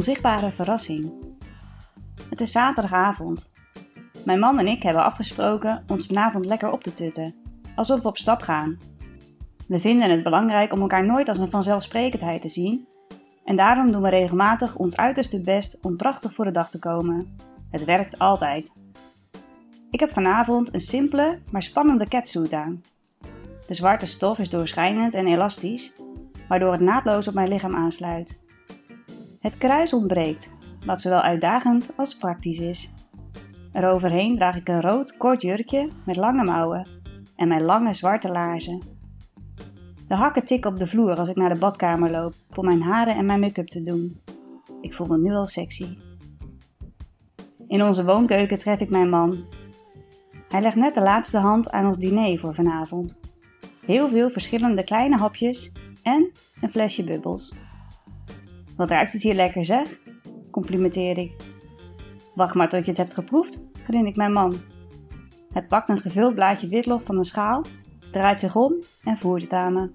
onzichtbare verrassing. Het is zaterdagavond. Mijn man en ik hebben afgesproken ons vanavond lekker op te tutten, alsof we op stap gaan. We vinden het belangrijk om elkaar nooit als een vanzelfsprekendheid te zien en daarom doen we regelmatig ons uiterste best om prachtig voor de dag te komen. Het werkt altijd. Ik heb vanavond een simpele, maar spannende catsuit aan. De zwarte stof is doorschijnend en elastisch, waardoor het naadloos op mijn lichaam aansluit. Het kruis ontbreekt, wat zowel uitdagend als praktisch is. Eroverheen draag ik een rood kort jurkje met lange mouwen en mijn lange zwarte laarzen. De hakken tikken op de vloer als ik naar de badkamer loop om mijn haren en mijn make-up te doen. Ik voel me nu al sexy. In onze woonkeuken tref ik mijn man. Hij legt net de laatste hand aan ons diner voor vanavond. Heel veel verschillende kleine hapjes en een flesje bubbels. Wat ruikt het hier lekker zeg? complimenteer ik. Wacht maar tot je het hebt geproefd, grin ik mijn man. Hij pakt een gevuld blaadje witlof van een schaal, draait zich om en voert het aan me.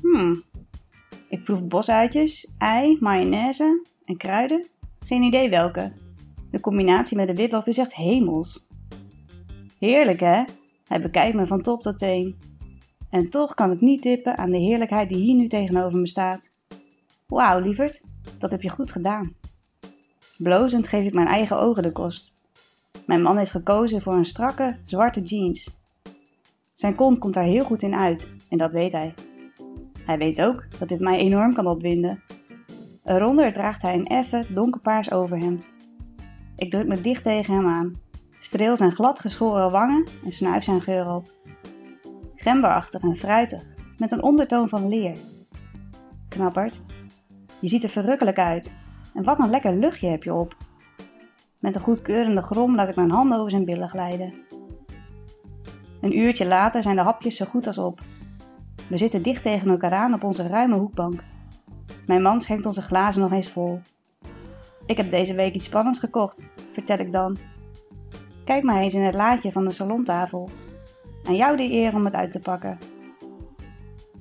Hmm, ik proef bosuitjes, ei, mayonaise en kruiden. Geen idee welke. De combinatie met de witlof is echt hemels. Heerlijk hè? Hij bekijkt me van top tot teen. En toch kan ik niet tippen aan de heerlijkheid die hier nu tegenover me staat. Wauw, lieverd, dat heb je goed gedaan. Blozend geef ik mijn eigen ogen de kost. Mijn man heeft gekozen voor een strakke, zwarte jeans. Zijn kont komt daar heel goed in uit en dat weet hij. Hij weet ook dat dit mij enorm kan opwinden. Eronder draagt hij een effen donkerpaars overhemd. Ik druk me dicht tegen hem aan, streel zijn glad geschoren wangen en snuif zijn geur op. Gemberachtig en fruitig, met een ondertoon van leer. Knapperd, je ziet er verrukkelijk uit. En wat een lekker luchtje heb je op. Met een goedkeurende grom laat ik mijn handen over zijn billen glijden. Een uurtje later zijn de hapjes zo goed als op. We zitten dicht tegen elkaar aan op onze ruime hoekbank. Mijn man schenkt onze glazen nog eens vol. Ik heb deze week iets spannends gekocht, vertel ik dan. Kijk maar eens in het laadje van de salontafel. Aan jou de eer om het uit te pakken.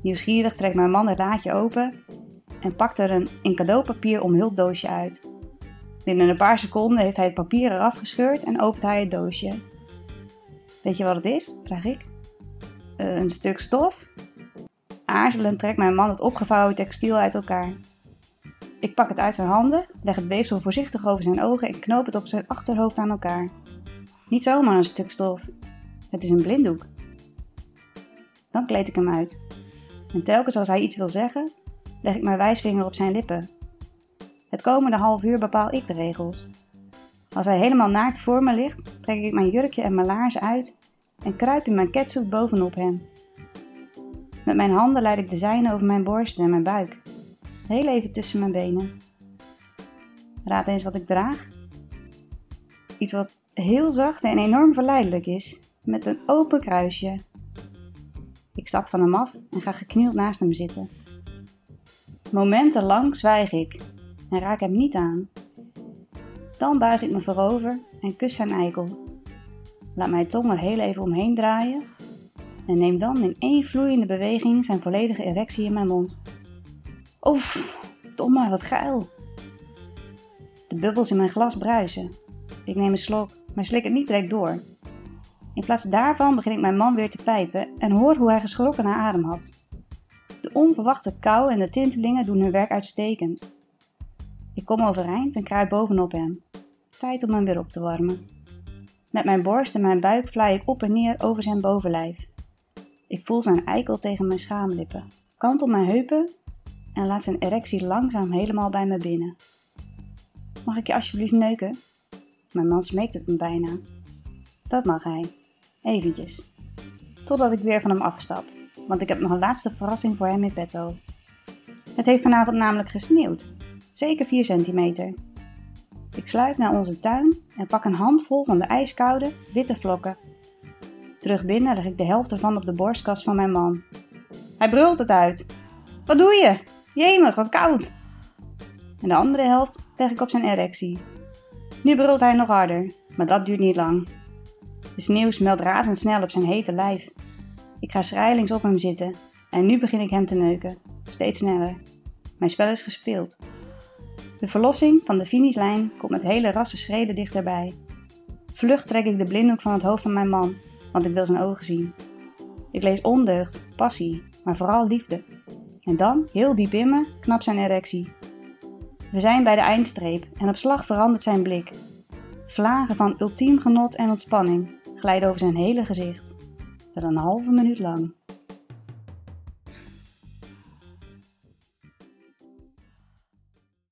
Nieuwsgierig trekt mijn man het laadje open en pakt er een in cadeaupapier omhuld doosje uit. Binnen een paar seconden heeft hij het papier eraf gescheurd en opent hij het doosje. Weet je wat het is? vraag ik. Uh, een stuk stof? Aarzelend trekt mijn man het opgevouwen textiel uit elkaar. Ik pak het uit zijn handen, leg het weefsel voorzichtig over zijn ogen en knoop het op zijn achterhoofd aan elkaar. Niet zomaar een stuk stof. Het is een blinddoek. Dan kleed ik hem uit. En telkens als hij iets wil zeggen, leg ik mijn wijsvinger op zijn lippen. Het komende half uur bepaal ik de regels. Als hij helemaal naakt voor me ligt, trek ik mijn jurkje en mijn laars uit en kruip in mijn ketsup bovenop hem. Met mijn handen leid ik de zijne over mijn borst en mijn buik, heel even tussen mijn benen. Raad eens wat ik draag. Iets wat heel zacht en enorm verleidelijk is, met een open kruisje. Ik stap van hem af en ga geknield naast hem zitten. Momentenlang zwijg ik en raak hem niet aan. Dan buig ik me voorover en kus zijn eikel. Laat mijn tong er heel even omheen draaien en neem dan in één vloeiende beweging zijn volledige erectie in mijn mond. Oef, domme, wat geil. De bubbels in mijn glas bruisen. Ik neem een slok, maar slik het niet direct door. In plaats daarvan begin ik mijn man weer te pijpen en hoor hoe hij geschrokken naar adem hapt. De onverwachte kou en de tintelingen doen hun werk uitstekend. Ik kom overeind en kruip bovenop hem. Tijd om hem weer op te warmen. Met mijn borst en mijn buik vlaai ik op en neer over zijn bovenlijf. Ik voel zijn eikel tegen mijn schaamlippen, kantel mijn heupen en laat zijn erectie langzaam helemaal bij me binnen. Mag ik je alsjeblieft neuken? Mijn man smeekt het me bijna. Dat mag hij. Eventjes. Totdat ik weer van hem afstap want ik heb nog een laatste verrassing voor hem in petto. Het heeft vanavond namelijk gesneeuwd, zeker 4 centimeter. Ik sluip naar onze tuin en pak een handvol van de ijskoude, witte vlokken. Terug binnen leg ik de helft ervan op de borstkast van mijn man. Hij brult het uit. Wat doe je? Jemig, wat koud! En de andere helft leg ik op zijn erectie. Nu brult hij nog harder, maar dat duurt niet lang. De sneeuw smelt razendsnel op zijn hete lijf. Ik ga schrijlings op hem zitten en nu begin ik hem te neuken. Steeds sneller. Mijn spel is gespeeld. De verlossing van de finishlijn komt met hele rasse schreden dichterbij. Vlug trek ik de blinddoek van het hoofd van mijn man, want ik wil zijn ogen zien. Ik lees ondeugd, passie, maar vooral liefde. En dan, heel diep in me, knapt zijn erectie. We zijn bij de eindstreep en op slag verandert zijn blik. Vlagen van ultiem genot en ontspanning glijden over zijn hele gezicht. Een halve minuut lang.